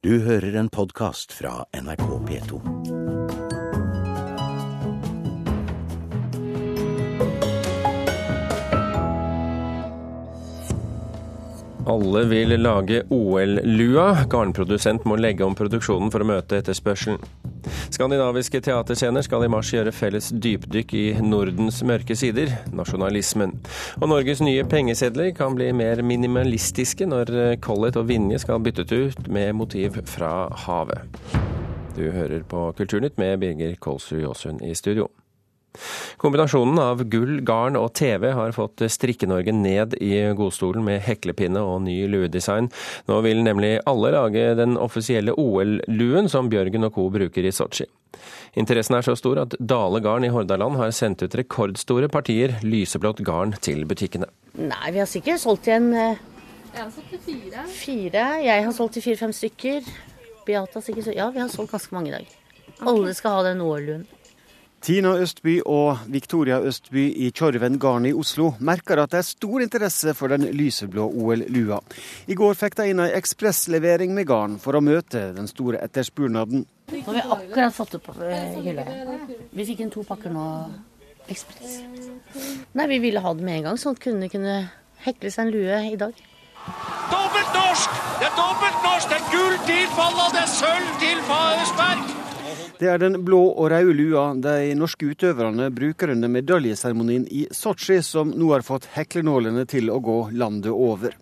Du hører en podkast fra NRK P2. Alle vil lage OL-lua. Garnprodusent må legge om produksjonen for å møte etterspørselen. Skandinaviske teaterscener skal i mars gjøre felles dypdykk i Nordens mørke sider, nasjonalismen. Og Norges nye pengesedler kan bli mer minimalistiske når Collett og Vinje skal byttet ut med motiv fra havet. Du hører på Kulturnytt med Birger Kolsrud Jåsund i studio. Kombinasjonen av gull, garn og TV har fått Strikke-Norge ned i godstolen med heklepinne og ny luedesign. Nå vil nemlig alle lage den offisielle OL-luen som Bjørgen og co. bruker i Sotsji. Interessen er så stor at Dale Garn i Hordaland har sendt ut rekordstore partier lyseblått garn til butikkene. Nei, vi har sikkert solgt igjen eh, Jeg har solgt til fire. fire. Jeg har solgt til fire-fem stykker. Beate har sikkert Ja, vi har solgt ganske mange i dag. Alle skal ha den OL-luen. Tina Østby og Victoria Østby i Tjorven Garn i Oslo merker at det er stor interesse for den lyseblå OL-lua. I går fikk de inn ei ekspresslevering med garn for å møte den store etterspurnaden. Nå har vi akkurat fått på eh, hylla. Vi fikk inn to pakker nå ekspress. Nei, vi ville ha det med en gang, sånn at kundene kunne hekle seg en lue i dag. Dobbelt norsk! Det er dobbelt norsk! Det er gull til Falla, det er sølv til Faresberg! Det er den blå og røde lua de norske utøverne bruker under medaljeseremonien i Sotsji, som nå har fått heklenålene til å gå landet over.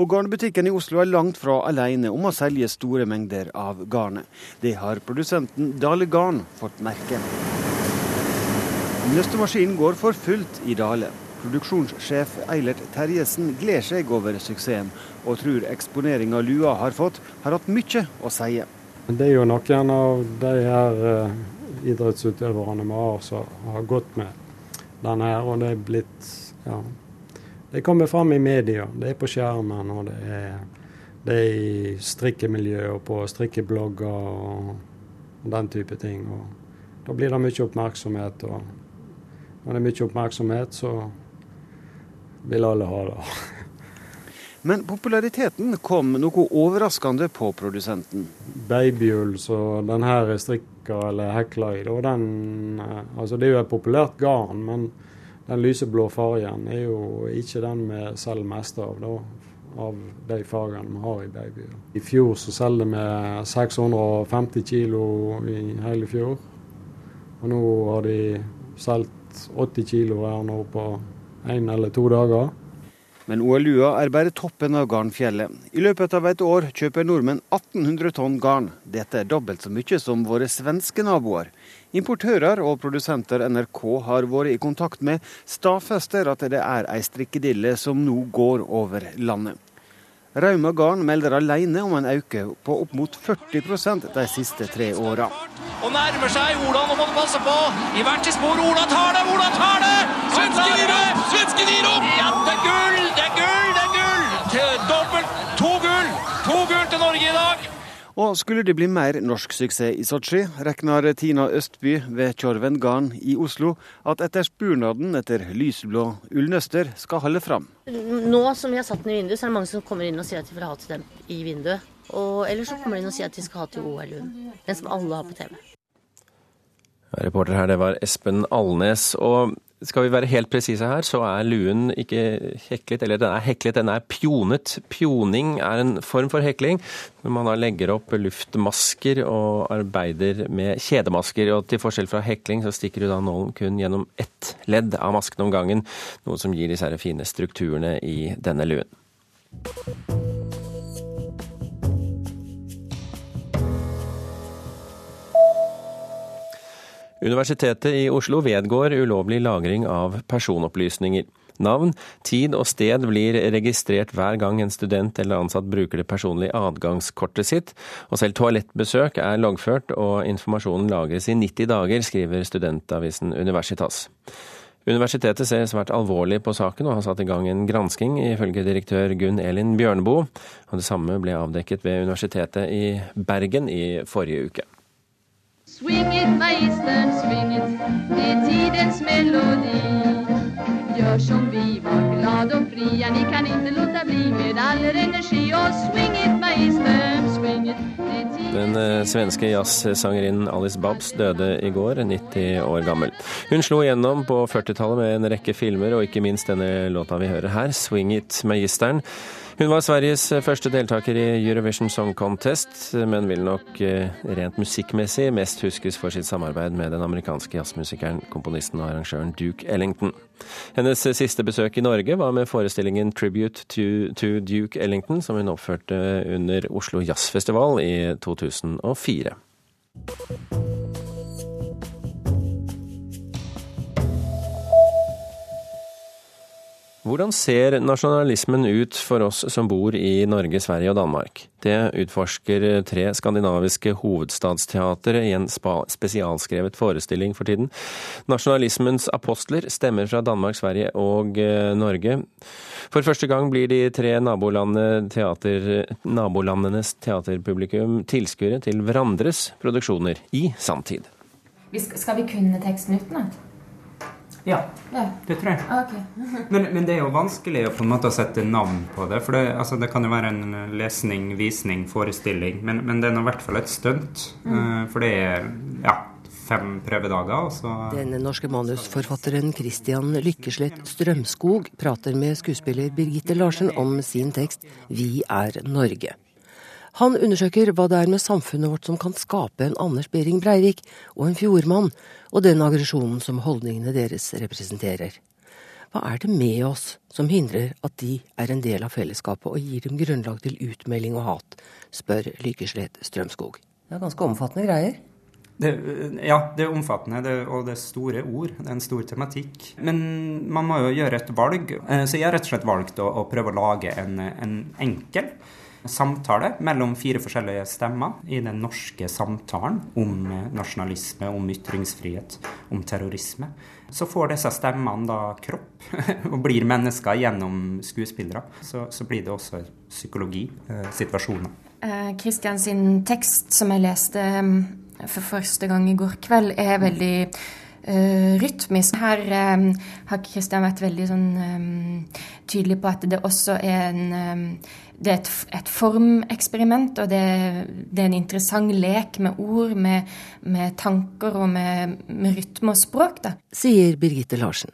Og garnbutikken i Oslo er langt fra alene om å selge store mengder av garnet. Det har produsenten Dale Garn fått merke. Nøstemaskinen går for fullt i Dale. Produksjonssjef Eilert Terjesen gleder seg over suksessen, og tror eksponeringa lua har fått, har hatt mye å si. Det er jo noen av de her uh, idrettsutøverne vi har som har gått med denne her, og det er blitt ja, Det kommer fram i media. Det er på skjermen, og det er, det er i strikkemiljøet og på strikkeblogger og, og den type ting. Og da blir det mye oppmerksomhet, og når det er mye oppmerksomhet, så vil alle ha det. Men populariteten kom noe overraskende på produsenten. Babyull som den her er strikka eller hekla i, den, eh, altså det er jo et populært garn, men den lyseblå fargen er jo ikke den vi selger mest av. da, av de fargene vi har i babyull. I fjor så selger vi 650 kilo i hele fjor. Og nå har de solgt 80 kilo her nå på én eller to dager. Men OL-lua er bare toppen av garnfjellet. I løpet av et år kjøper nordmenn 1800 tonn garn. Dette er dobbelt så mye som våre svenske naboer. Importører og produsenter NRK har vært i kontakt med, stadfester at det er ei strikkedille som nå går over landet. Rauma Garn melder alene om en økning på opp mot 40% de siste tre åra. Og nærmer seg Ola, nå må du passe på! I hvert sitt spor, Ola tar det! Ola tar det! Svensken gir opp! Svensken gir opp! Ja! Det er gull! Det er gull! Til dobbelt to gull! To gull til Norge i dag! Og skulle det bli mer norsk suksess i Sotsji, regner Tina Østby ved Tjorven Garn i Oslo at etterspurnaden etter lyseblå ullnøster skal holde fram. Nå som vi har satt den i vinduet, så er det mange som kommer inn og sier at de vil ha til dem i vinduet. Og ellers så kommer de inn og sier at de skal ha til OL-luen. Den som alle har på TV. Reporter her, det var Espen Alnes. Og skal vi være helt presise her, så er luen ikke heklet, eller den er heklet, den er pjonet. Pjoning er en form for hekling, hvor man da legger opp luftmasker og arbeider med kjedemasker. Og til forskjell fra hekling, så stikker du da nålen kun gjennom ett ledd av masken om gangen, noe som gir disse fine strukturene i denne luen. Universitetet i Oslo vedgår ulovlig lagring av personopplysninger. Navn, tid og sted blir registrert hver gang en student eller ansatt bruker det personlige adgangskortet sitt, og selv toalettbesøk er loggført og informasjonen lagres i 90 dager, skriver studentavisen Universitas. Universitetet ser svært alvorlig på saken og har satt i gang en gransking, ifølge direktør Gunn Elin Bjørneboe. Og det samme ble avdekket ved Universitetet i Bergen i forrige uke. Swing it, magistern, swing it, det er tidens melodi. Gör som vi, var glad och fria, ni kan inte låta bli med all er energi. Och swing it, magistern, swing it, det Den eh, svenske jazzsangerinnen Alice Babs døde i går, 90 år gammel. Hun slo igjennom på 40-tallet med en rekke filmer, og ikke minst denne låta vi hører her, 'Swing It' meisteren. Hun var Sveriges første deltaker i Eurovision Song Contest, men vil nok eh, rent musikkmessig mest huskes for sitt samarbeid med den amerikanske jazzmusikeren, komponisten og arrangøren Duke Ellington. Hennes siste besøk i Norge var med forestillingen Tribute to, to Duke Ellington, som hun oppførte under Oslo Jazzfestival i 2004. Hvordan ser nasjonalismen ut for oss som bor i Norge, Sverige og Danmark? Det utforsker tre skandinaviske hovedstadsteatre i en spesialskrevet forestilling for tiden. Nasjonalismens apostler stemmer fra Danmark, Sverige og eh, Norge. For første gang blir de tre teater, nabolandenes teaterpublikum tilskuere til hverandres produksjoner i samtid. Skal vi kunne teksten utenat? Ja, det tror jeg. Ah, okay. men, men, det er jo vanskelig å på en måte sette navn på det. For det, altså, det kan jo være en lesning, visning, forestilling. Men, men det er i hvert fall et stunt. Mm. Uh, for det er ja, fem prøvedager. Så... Den norske manusforfatteren Christian Lykkeslett Strømskog prater med skuespiller Birgitte Larsen om sin tekst 'Vi er Norge'. Han undersøker hva det er med samfunnet vårt som kan skape en Anders Behring Breivik og en fjordmann, og den aggresjonen som holdningene deres representerer. Hva er det med oss som hindrer at de er en del av fellesskapet og gir dem grunnlag til utmelding og hat, spør Lykkeslet Strømskog. Det er ganske omfattende greier. Det, ja, det er omfattende, det, og det er store ord. Det er en stor tematikk. Men man må jo gjøre et valg. Eh, så jeg har rett og slett valgt å, å prøve å lage en, en enkel samtale mellom fire forskjellige stemmer i den norske samtalen om eh, nasjonalisme, om ytringsfrihet, om terrorisme. Så får disse stemmene da kropp og blir mennesker gjennom skuespillere. Så, så blir det også psykologi, eh, situasjoner. Kristian eh, sin tekst, som jeg leste mm, for første gang i går kveld, er veldig Uh, rytmisk. Her um, har Kristian vært veldig sånn, um, tydelig på at det også er en um, det er et, et formeksperiment, og det, det, er en interessant lek med ord, med, med tanker og med, med, rytme og språk. Da. Sier Birgitte Larsen.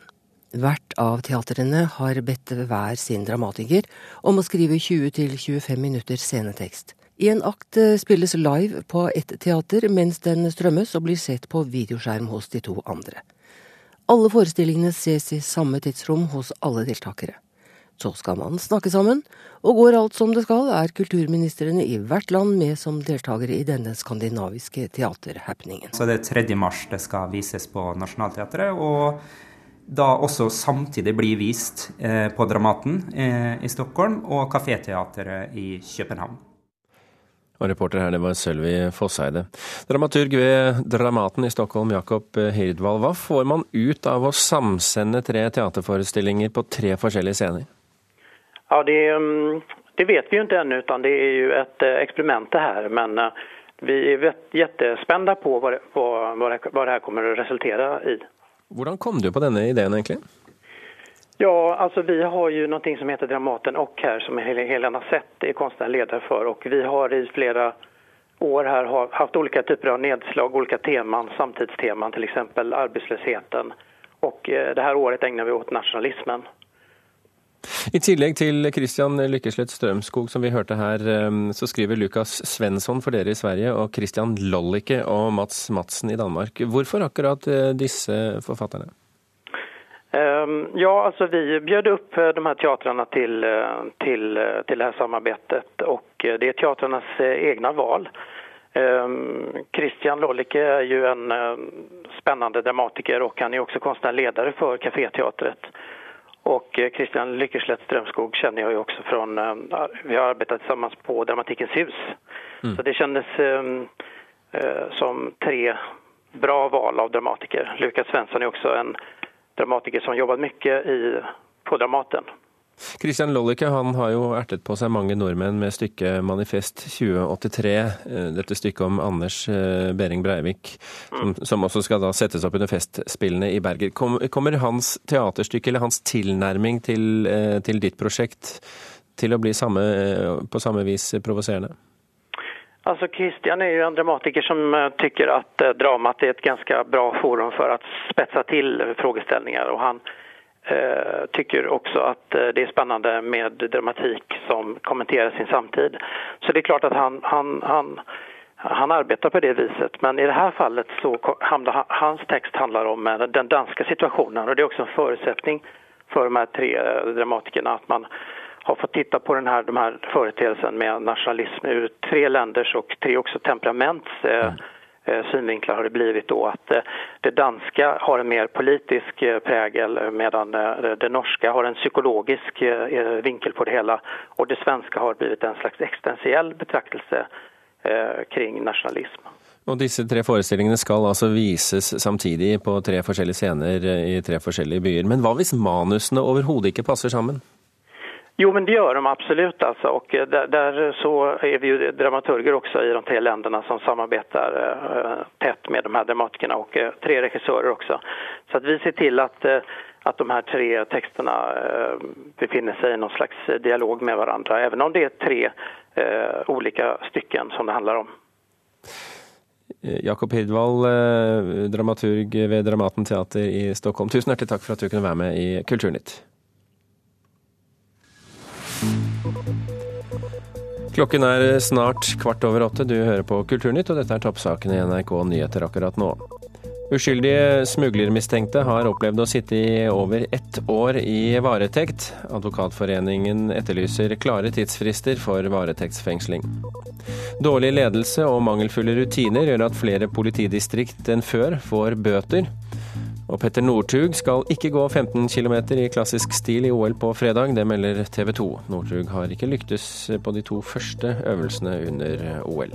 Hvert av teatrene har bedt hver sin dramatiker om å skrive 20-25 minutter scenetekst. I en akt eh, spilles live på ett teater mens den strømmes og blir sett på videoskjerm hos de to andre. Alle forestillingene ses i samme tidsrom hos alle deltakere. Så skal man snakke sammen, og går alt som det skal, er kulturministrene i hvert land med som deltakere i denne skandinaviske teaterhappeningen. Så det er 3. mars det skal vises på Nationaltheatret, og da også samtidig blir vist eh, på Dramaten eh, i Stockholm og Kaféteatret i København. Og reporter her, det var Sølvi Fosseide. Dramaturg ved Dramaten i Stockholm, Jakob Hirdvald. Hva får man ut av å samsende tre teaterforestillinger på tre forskjellige scener? Ja, det, mm, det, vet vi ju inte ännu utan det är ju ett eh, experiment det här. Men eh, vi är jättespända på vad det, vad, vad det här kommer att resultera i. Hvordan kom du på denne ideen egentlig? Ja, alltså vi har ju någonting som heter Dramaten och här som Helena Sett är konstnärlig ledare för och vi har i flera år här haft olika typer av nedslag, olika teman, samtidsteman, till exempel arbetslösheten. Och eh, det här året ägnar vi åt nationalismen. I tillegg til Christian Lykkeslett Strømskog, som vi hørte her, ehm, så skriver Lukas Svensson for dere i Sverige og Christian Lollicke og Mats Madsen i Danmark. Hvorfor akkurat eh, disse forfatterne? Ehm, ja, altså vi bjöd upp eh, de her teatrarna til, eh, til, til det her samarbeidet og det er teatrarnas egna val. Ehm, Christian Lollicke er jo en spennende dramatiker og han er også konstnärlig ledare for Caféteatret. Och eh, Christian Lykkeslätt Strömskog känner jag ju också från, eh, vi har arbetat tillsammans på Dramatikens hus. Mm. Så det kändes ehm, eh, som tre bra val av dramatiker. Lukas Svensson är också en dramatiker som jobbat mycket i, på Dramaten. Christian Lollicke han har jo ertet på seg mange nordmenn med stykket 'Manifest 2083'. Eh, dette stykket om Anders eh, Behring Breivik, som, som, også skal da settes opp under Festspillene i Berger. Kommer hans teaterstykke eller hans tilnærming til, eh, til ditt prosjekt til å bli samme, på samme vis provoserende? Alltså Christian är ju en dramatiker som tycker att eh, dramat är ett ganska bra forum för att spetsa till frågeställningar och han eh, tycker också att eh, det är spännande med dramatik som kommenterar sin samtid. Så det är klart att han, han, han, han arbetar på det viset. Men i det här fallet så handlar, hans text handlar om eh, den danska situationen. Och det är också en förutsättning för de här tre eh, dramatikerna att man har fått titta på den här, de här företeelsen med nationalism ur tre länders och tre också temperaments eh, eh, synvinklar har det blivit då att eh, det danska har en mer politisk eh, prägel eh, medan eh, det norska har en psykologisk eh, eh, vinkel på det hela och det svenska har blivit en slags existentiell betraktelse eh, kring nationalism. Og disse tre forestillingene skal altså vises samtidig på tre forskjellige scener i tre forskjellige byer. Men hva hvis manusene overhodet ikke passer sammen? Jo, men det gjør de absolutt. Alltså. Och eh, där, där så är vi ju dramaturger också i de tre länderna som samarbetar eh, tätt med de här dramatikerna och eh, tre regissörer också. Så att vi ser till att, eh, att de här tre texterna eh, befinner sig i någon slags dialog med varandra, även om det är tre eh, olika stycken som det handlar om. Eh, Jakob Hirdwall, eh, dramaturg ved Dramaten teater i Stockholm. Tusen hjertelig takk for at du kunne være med i Kulturnytt. Klokken er snart kvart over åtte. Du hører på Kulturnytt, og dette er toppsakene i NRK Nyheter akkurat nå. Uskyldige smuglermistenkte har opplevd å sitte i over ett år i varetekt. Advokatforeningen etterlyser klare tidsfrister for varetektsfengsling. Dårlig ledelse og mangelfulle rutiner gjør at flere politidistrikt enn før får bøter. Og Petter Northug skal ikke gå 15 km i klassisk stil i OL på fredag, det melder TV 2. Northug har ikke lyktes på de to første øvelsene under OL.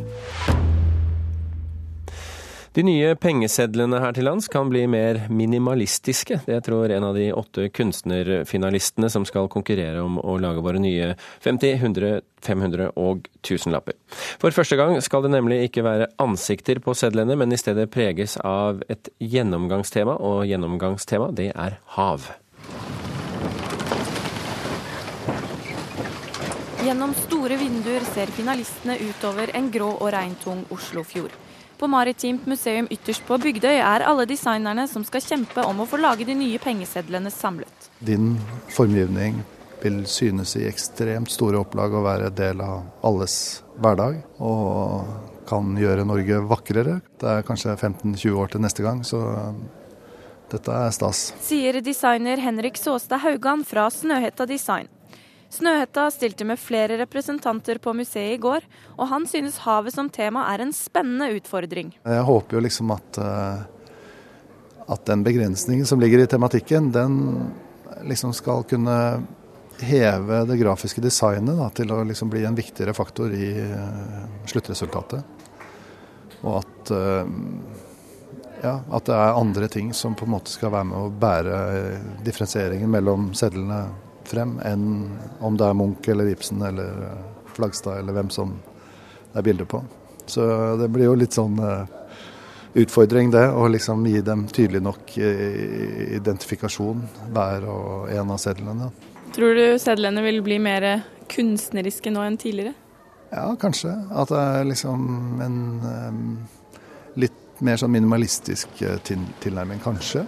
De nye pengesedlene her til lands kan bli mer minimalistiske. Det tror en av de åtte kunstnerfinalistene som skal konkurrere om å lage våre nye 50, 100, 500 og 1000-lapper. For første gang skal det nemlig ikke være ansikter på sedlene, men i stedet preges av et gjennomgangstema, og gjennomgangstema det er hav. Gjennom store vinduer ser finalistene utover en grå og regntung Oslofjord. På Maritimt museum ytterst på Bygdøy er alle designerne som skal kjempe om å få lage de nye pengesedlene samlet. Din formgivning vil synes i ekstremt store opplag og være del av alles hverdag. Og kan gjøre Norge vakrere. Det er kanskje 15-20 år til neste gang, så dette er stas. Sier designer Henrik Såstad Haugan fra Snøhetta Design. Snøhetta stilte med flere representanter på museet i går, og han synes havet som tema er en spennende utfordring. Jeg håper jo liksom at, eh, at den begrensningen som ligger i tematikken, den liksom skal kunne heve det grafiske designet da, til å liksom bli en viktigere faktor i eh, sluttresultatet. Og at, eh, ja, at det er andre ting som på en måte skal være med å bære differensieringen mellom sedlene frem, enn om det er Munch eller Ibsen eller eh, Flagstad eller hvem som det er bilder på. Så det blir jo litt sånn eh, utfordring det, å liksom gi dem tydelig nok eh, identifikasjon, hver og en av sedlene. Tror du sedlene vil bli mer kunstneriske nå enn tidligere? Ja, kanskje. At det er liksom en litt mer sånn minimalistisk tilnærming, kanskje.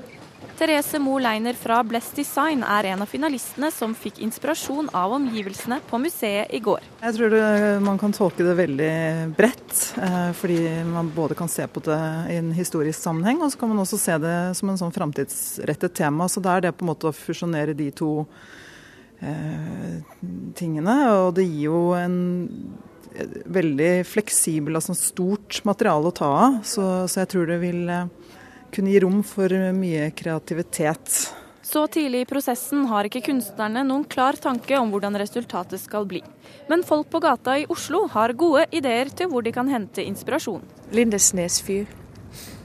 Therese Mo Leiner fra Bless Design er en av finalistene som fikk inspirasjon av omgivelsene på museet i går. Jeg tror det, man kan tolke det veldig bredt, eh, fordi man både kan se på det i en historisk sammenheng, og så kan man også se det som en sånn framtidsrettet tema. Så det er det på en måte å fusjonere de to eh, tingene. Og det gir jo en veldig fleksibel, altså stort materiale å ta av. Så, så jeg tror det vil eh, kunne gi rom for mye kreativitet. Så tidlig i prosessen har ikke kunstnerne noen klar tanke om hvordan resultatet skal bli. Men folk på gata i Oslo har gode ideer til hvor de kan hente inspirasjon. Lindesnes fyr.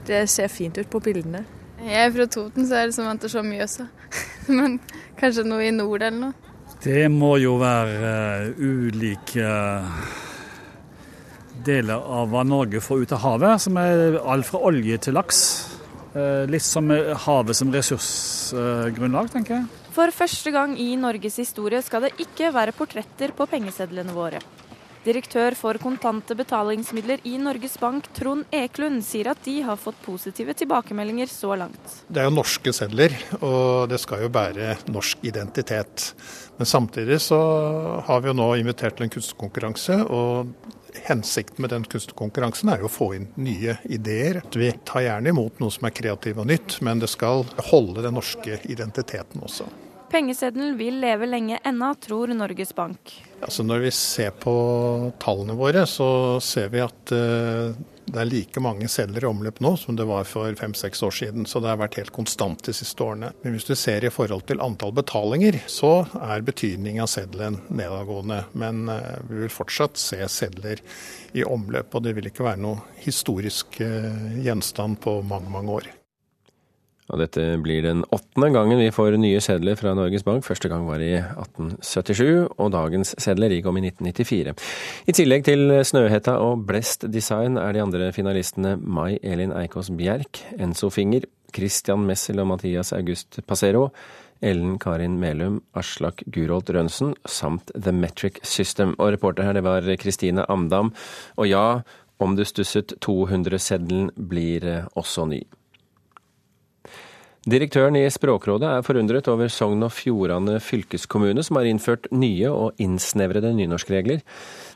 Det ser fint ut på bildene. Jeg er fra Toten, så er det som venter så Mjøsa. Men kanskje noe i nord eller noe? Det må jo være uh, ulike deler av hva Norge får ut av havet, som er alt fra olje til laks. Uh, litt som havet som ressursgrunnlag, tenker jeg. For første gang i Norges historie skal det ikke være portretter på pengesedlene våre. Direktør for kontante betalingsmidler i Norges Bank, Trond Eklund, sier at de har fått positive tilbakemeldinger så langt. Det er jo norske sedler, og det skal jo bære norsk identitet. Men samtidig så har vi jo nå invitert til en kunstkonkurranse. og Hensikten med den kunstkonkurransen er jo å få inn nye ideer. Vi tar gjerne imot noe som er kreativt og nytt, men det skal holde den norske identiteten også. Pengeseddelen vil leve lenge ennå, tror Norges Bank. Altså når vi ser på tallene våre, så ser vi at uh, det er like mange sedler i omløp nå som det var for fem-seks år siden. Så det har vært helt konstant de siste årene. Men hvis du ser i forhold til antall betalinger, så er betydningen av seddelen nedadgående. Men uh, vi vil fortsatt se sedler i omløp, og det vil ikke være noe historisk uh, gjenstand på mange, mange år. Og dette blir den åttende gangen vi får nye sedler fra Norges Bank. Første gang var i 1877, og dagens sedler gikk om i 1994. I tillegg til Snøhetta og Blest Design er de andre finalistene Mai Elin Eikås Bjerk, Enzo Finger, Christian Messel og Mathias August Passero, Ellen Karin Melum, Aslak Gurolt Rønsen samt The Metric System. Og reporter her, det var Kristine Amdam. Og ja, om du stusset, 200-seddelen blir også ny. Direktøren i Språkrådet er forundret over Sogn og Fjordane fylkeskommune, som har innført nye og innsnevrede nynorskregler.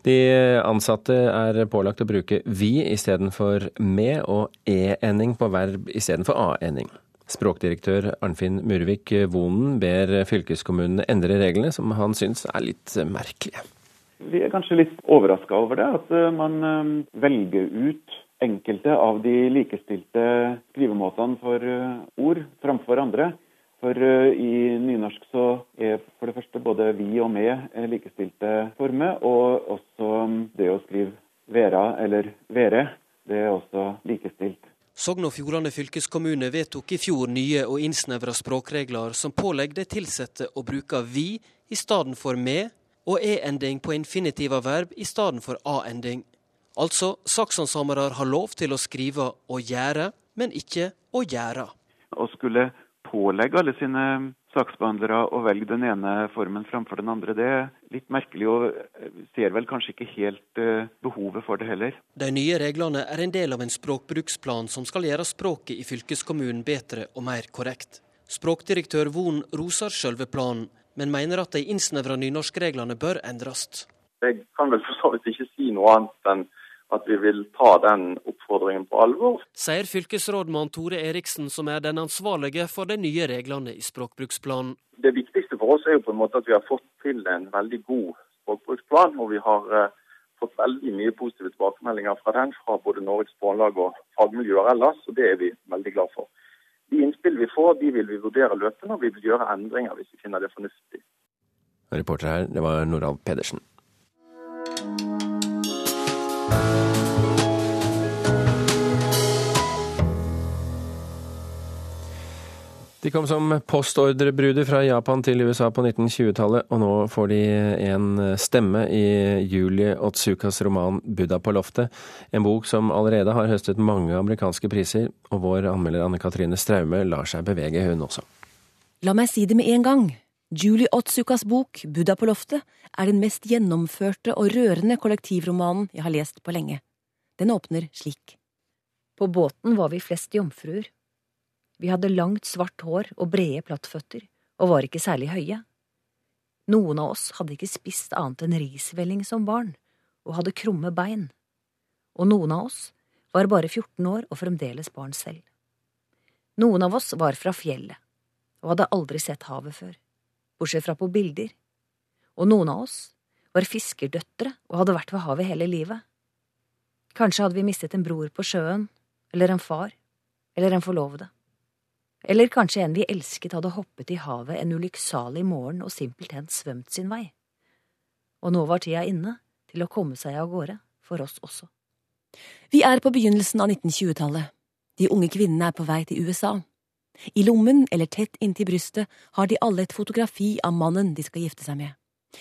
De ansatte er pålagt å bruke vi istedenfor med, og e-ending på verb istedenfor a-ending. Språkdirektør Arnfinn Murvik Vonen ber fylkeskommunene endre reglene, som han syns er litt merkelige. Vi er kanskje litt overraska over det, at man eh, velger ut enkelte av de likestilte skrivemåtene for eh, ord framfor andre. For eh, i nynorsk så er for det første både vi og med likestilte former, og også mm, det å skrive vera eller vere, det er også likestilt. Sogn og Fjordane fylkeskommune vedtok i fjor nye og innsnevra språkregler som pålegger de ansatte å bruke vi i stedet for med, og e-ending på infinitiva verb i stedet for a-ending. Altså, sakshandsamere har lov til å skrive 'å gjøre', men ikke 'å gjøre'. Å skulle pålegge alle sine saksbehandlere å velge den ene formen framfor den andre, det er litt merkelig, og ser vel kanskje ikke helt uh, behovet for det heller. De nye reglene er en del av en språkbruksplan som skal gjøre språket i fylkeskommunen bedre og mer korrekt. Språkdirektør Von roser selve planen, men mener at de innsnevra nynorskreglene bør endres. Jeg kan vel for så vidt ikke si noe annet enn at vi vil ta den oppfordringen på alvor. Sier fylkesrådmann Tore Eriksen, som er den ansvarlige for de nye reglene i språkbruksplanen. Det viktigste for oss er jo på en måte at vi har fått til en veldig god språkbruksplan. Og vi har uh, fått veldig mye positive tilbakemeldinger fra den, fra både Norges Språklag og fagmiljøer ellers. Og det er vi veldig glad for. De innspill vi får, de vil vi vurdere løpende, og vi vil gjøre endringer hvis vi finner det fornuftig. Reporter her, det var Noralf Pedersen. De kom som postordrebruder fra Japan til USA på 1920-tallet, og nå får de en stemme i Julie Otsukas roman 'Buddha på loftet', en bok som allerede har høstet mange amerikanske priser, og vår anmelder Anne Katrine Straume lar seg bevege, hun også. La meg si det med en gang. Julie Otsukas bok 'Buddha på loftet' er den mest gjennomførte og rørende kollektivromanen jeg har lest på lenge. Den åpner slik. På båten var vi flest jomfruer. Vi hadde langt, svart hår og brede plattføtter, og var ikke særlig høye. Noen av oss hadde ikke spist annet enn risvelling som barn, og hadde krumme bein, og noen av oss var bare 14 år og fremdeles barn selv. Noen av oss var fra fjellet, og hadde aldri sett havet før, bortsett fra på bilder, og noen av oss var fiskerdøtre og hadde vært ved havet hele livet. Kanskje hadde vi mistet en bror på sjøen, eller en far, eller en forlovede. Eller kanskje en vi elsket hadde hoppet i havet en ulykksalig morgen og simpelthen svømt sin vei. Og nå var tida inne til å komme seg av gårde, for oss også. Vi er på begynnelsen av 1920-tallet. De unge kvinnene er på vei til USA. I lommen eller tett inntil brystet har de alle et fotografi av mannen de skal gifte seg med.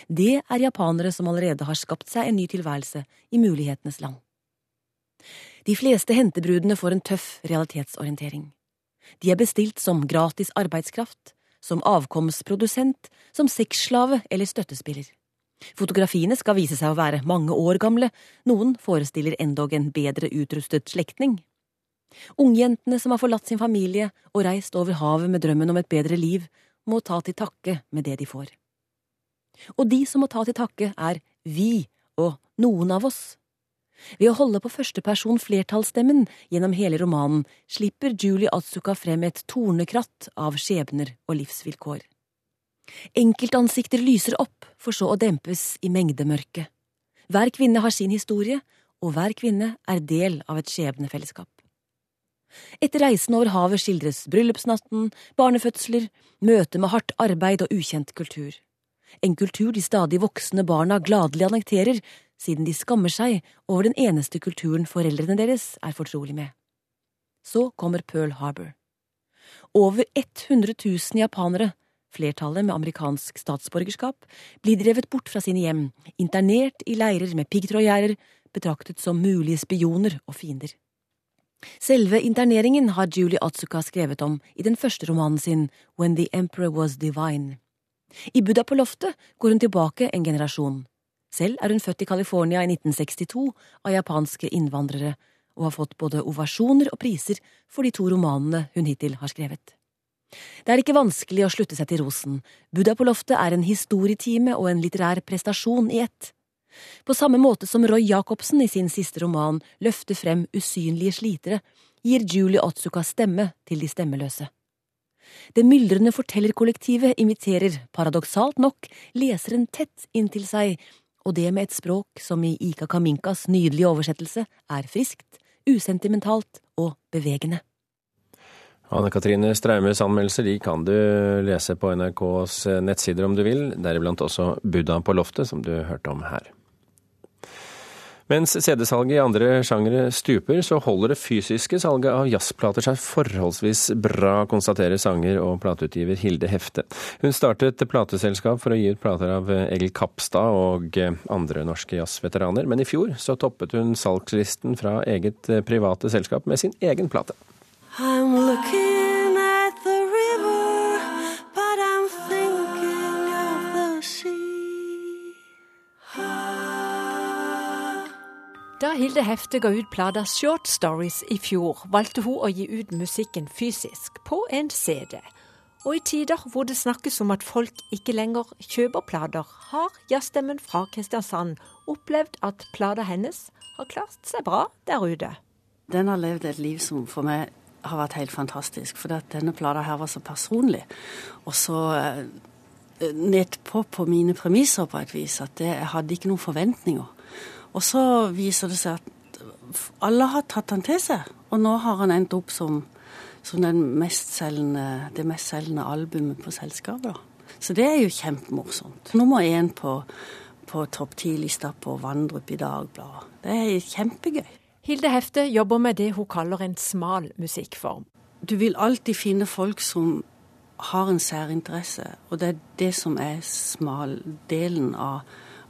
Det er japanere som allerede har skapt seg en ny tilværelse i mulighetenes land. De fleste hentebrudene får en tøff realitetsorientering. De er bestilt som gratis arbeidskraft, som avkomsprodusent, som sexslave eller støttespiller. Fotografiene skal vise seg å være mange år gamle, noen forestiller endog en bedre utrustet slektning. Ungjentene som har forlatt sin familie og reist over havet med drømmen om et bedre liv, må ta til takke med det de får. Og de som må ta til takke, er vi og noen av oss. Ved å holde på førsteperson flertallsstemmen gjennom hele romanen slipper Julie Atsuka frem et tornekratt av skjebner og livsvilkår. Enkeltansikter lyser opp, for så å dempes i mengdemørket. Hver kvinne har sin historie, og hver kvinne er del av et skjebnefellesskap. Etter reisen over havet skildres bryllupsnatten, barnefødsler, møte med hardt arbeid og ukjent kultur. En kultur de stadig voksne barna gladelig annekterer, siden de skammer seg over den eneste kulturen foreldrene deres er fortrolig med. Så kommer Pearl Harbor. Over 100 000 japanere, flertallet med amerikansk statsborgerskap, blir drevet bort fra sine hjem, internert i leirer med piggtrådgjerder, betraktet som mulige spioner og fiender. Selve interneringen har Julie Atsuka skrevet om i den første romanen sin When the Emperor Was Divine. I Buddha på loftet går hun tilbake en generasjon. Selv er hun født i California i 1962 av japanske innvandrere, og har fått både ovasjoner og priser for de to romanene hun hittil har skrevet. Det er ikke vanskelig å slutte seg til rosen. Buddha på loftet er en historietime og en litterær prestasjon i ett. På samme måte som Roy Jacobsen i sin siste roman løfter frem usynlige slitere, gir Julie Otsuka stemme til de stemmeløse. Det myldrende fortellerkollektivet inviterer, paradoksalt nok, leseren tett inntil seg, og det med et språk som i Ika Kaminkas nydelige oversettelse er friskt, usentimentalt og bevegende. Anne Katrine Straumes anmeldelser de kan du lese på NRKs nettsider om du vil, deriblant også Buddha på loftet, som du hørte om her. Mens CD-salget i andre sjangere stuper, så holder det fysiske salget av jazzplater seg forholdsvis bra, konstaterer sanger og plateutgiver Hilde Hefte. Hun startet plateselskap for å gi ut plater av Egil Kapstad og andre norske jazzveteraner, men i fjor så toppet hun salgslisten fra eget private selskap med sin egen plate. I'm looking Da Hilde Hefte ga ut plata Short Stories i fjor, valgte hun å gi ut musikken fysisk, på en CD. Og i tider hvor det snakkes om at folk ikke lenger kjøper plater, har jazzstemmen fra Kristiansand opplevd at plata hennes har klart seg bra der ute. Den har levd et liv som for meg har vært helt fantastisk. For denne plata her var så personlig. Og så eh, nedpå på mine premisser på et vis. At jeg hadde ikke noen forventninger. Og så viser det seg at alle har tatt han til seg. Og nå har han endt opp som, som mest selgende, det mestselgende albumet på selskapet. Da. Så det er jo kjempemorsomt. Nummer én på, på topp ti-lista på Vandrup i Dagbladet. Det er kjempegøy. Hilde Hefte jobber med det hun kaller en smal musikkform. Du vil alltid finne folk som har en særinteresse, og det er det som er smaldelen av,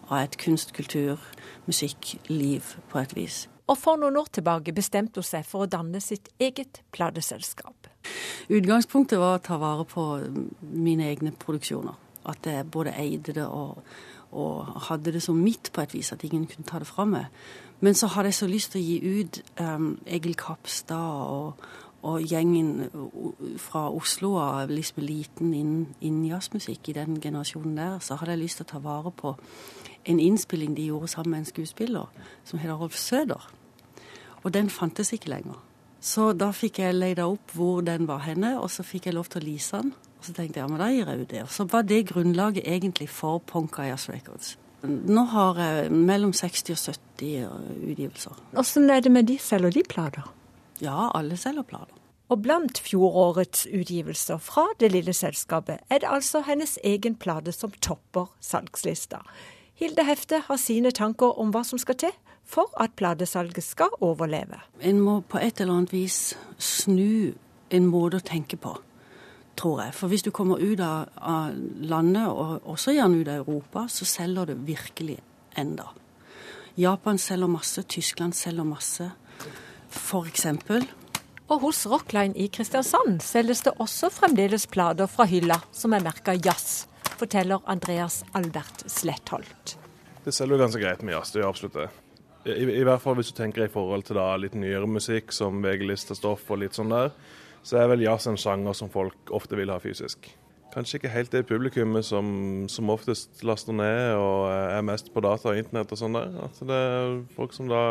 av et kunst-, kultur-, musikkliv på et vis. Og for noen år tilbake bestemte hun seg for å danne sitt eget plateselskap. Utgangspunktet var å ta vare på mine egne produksjoner. At jeg både eide det og, og hadde det som mitt på et vis, at ingen kunne ta det fra meg. Men så hadde jeg så lyst til å gi ut um, Egil Kapstad og, og, gjengen fra Oslo av liksom liten innen, innen jazzmusikk i den generasjonen der. Så hadde jeg lyst til å ta vare på en innspilling de gjorde sammen med en skuespiller som heter Rolf Søder. Og den fantes ikke lenger. Så da fikk jeg leida opp hvor den var henne, og så fikk jeg lov til å lease den. Og så tenkte jeg ja, men da gir jeg ut det. Og så var det grunnlaget egentlig for Ponka Jazz Records. Nå har jeg mellom 60 og 70 utgivelser. Åssen er det med de? Selger de plater? Ja, alle selger plater. Og blant fjorårets utgivelser fra det lille selskapet er det altså hennes egen plate som topper salgslista. Hilde Hefte har sine tanker om hva som skal til for at platesalget skal overleve. En må på et eller annet vis snu en måte å tenke på tror jeg. For hvis du kommer ut av, av landet, og også gjerne ut av Europa, så selger det virkelig enda. Japan selger masse, Tyskland selger masse, for eksempel. Og hos Rockline i Kristiansand selges det også fremdeles plater fra hylla som er merka jazz. Forteller Andreas Albert Slettholt. Det selger jo ganske greit med jazz, det gjør absolutt det. I, I, hvert fall hvis du tenker i forhold til da litt nyere musikk som VG-listestoff og litt sånn der, så er vel jazz en sjanger som folk ofte vil ha fysisk. Kanskje ikke helt det publikummet som, som oftest laster ned og er mest på data og internett og sånn der. At det er folk som da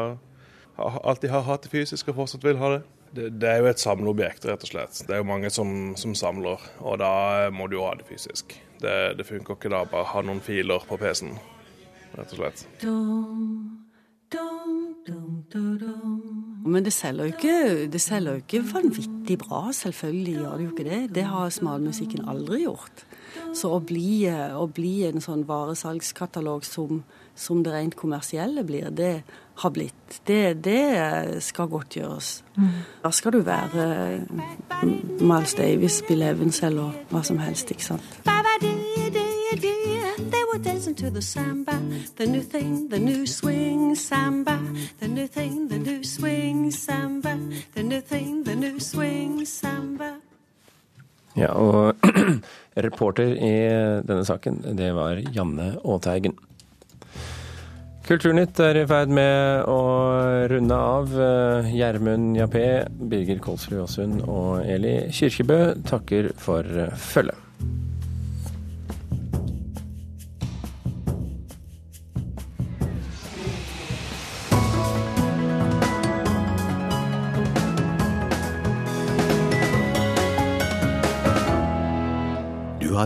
alltid har hatt det fysisk og fortsatt vil ha det. det. Det, er jo et samleobjekt, rett og slett. Det er jo mange som, som samler, og da må du jo ha det fysisk. Det, det funker ikke da bare ha noen filer på PC-en, rett og slett. Men det selger, jo ikke, det selger jo ikke vanvittig bra, selvfølgelig gjør det jo ikke det. Det har smalmusikken aldri gjort. Så å bli, å bli en sånn varesalgskatalog som, som, det rent kommersielle blir, det har blitt. Det, det skal godt gjøres. Mm. Da skal du være Miles Davis, Bill Evans eller hva som helst, ikke sant dancing to the samba, the new thing, the new swing samba, the new thing, the new swing samba, the new thing, the new swing samba. Ja, og reporter i denne saken, det var Janne Aateigen. Kulturnytt er i ferd med å runde av. Gjermund Jappé, Birger Kolsrud Aasund og Eli Kirkebø takker for følget.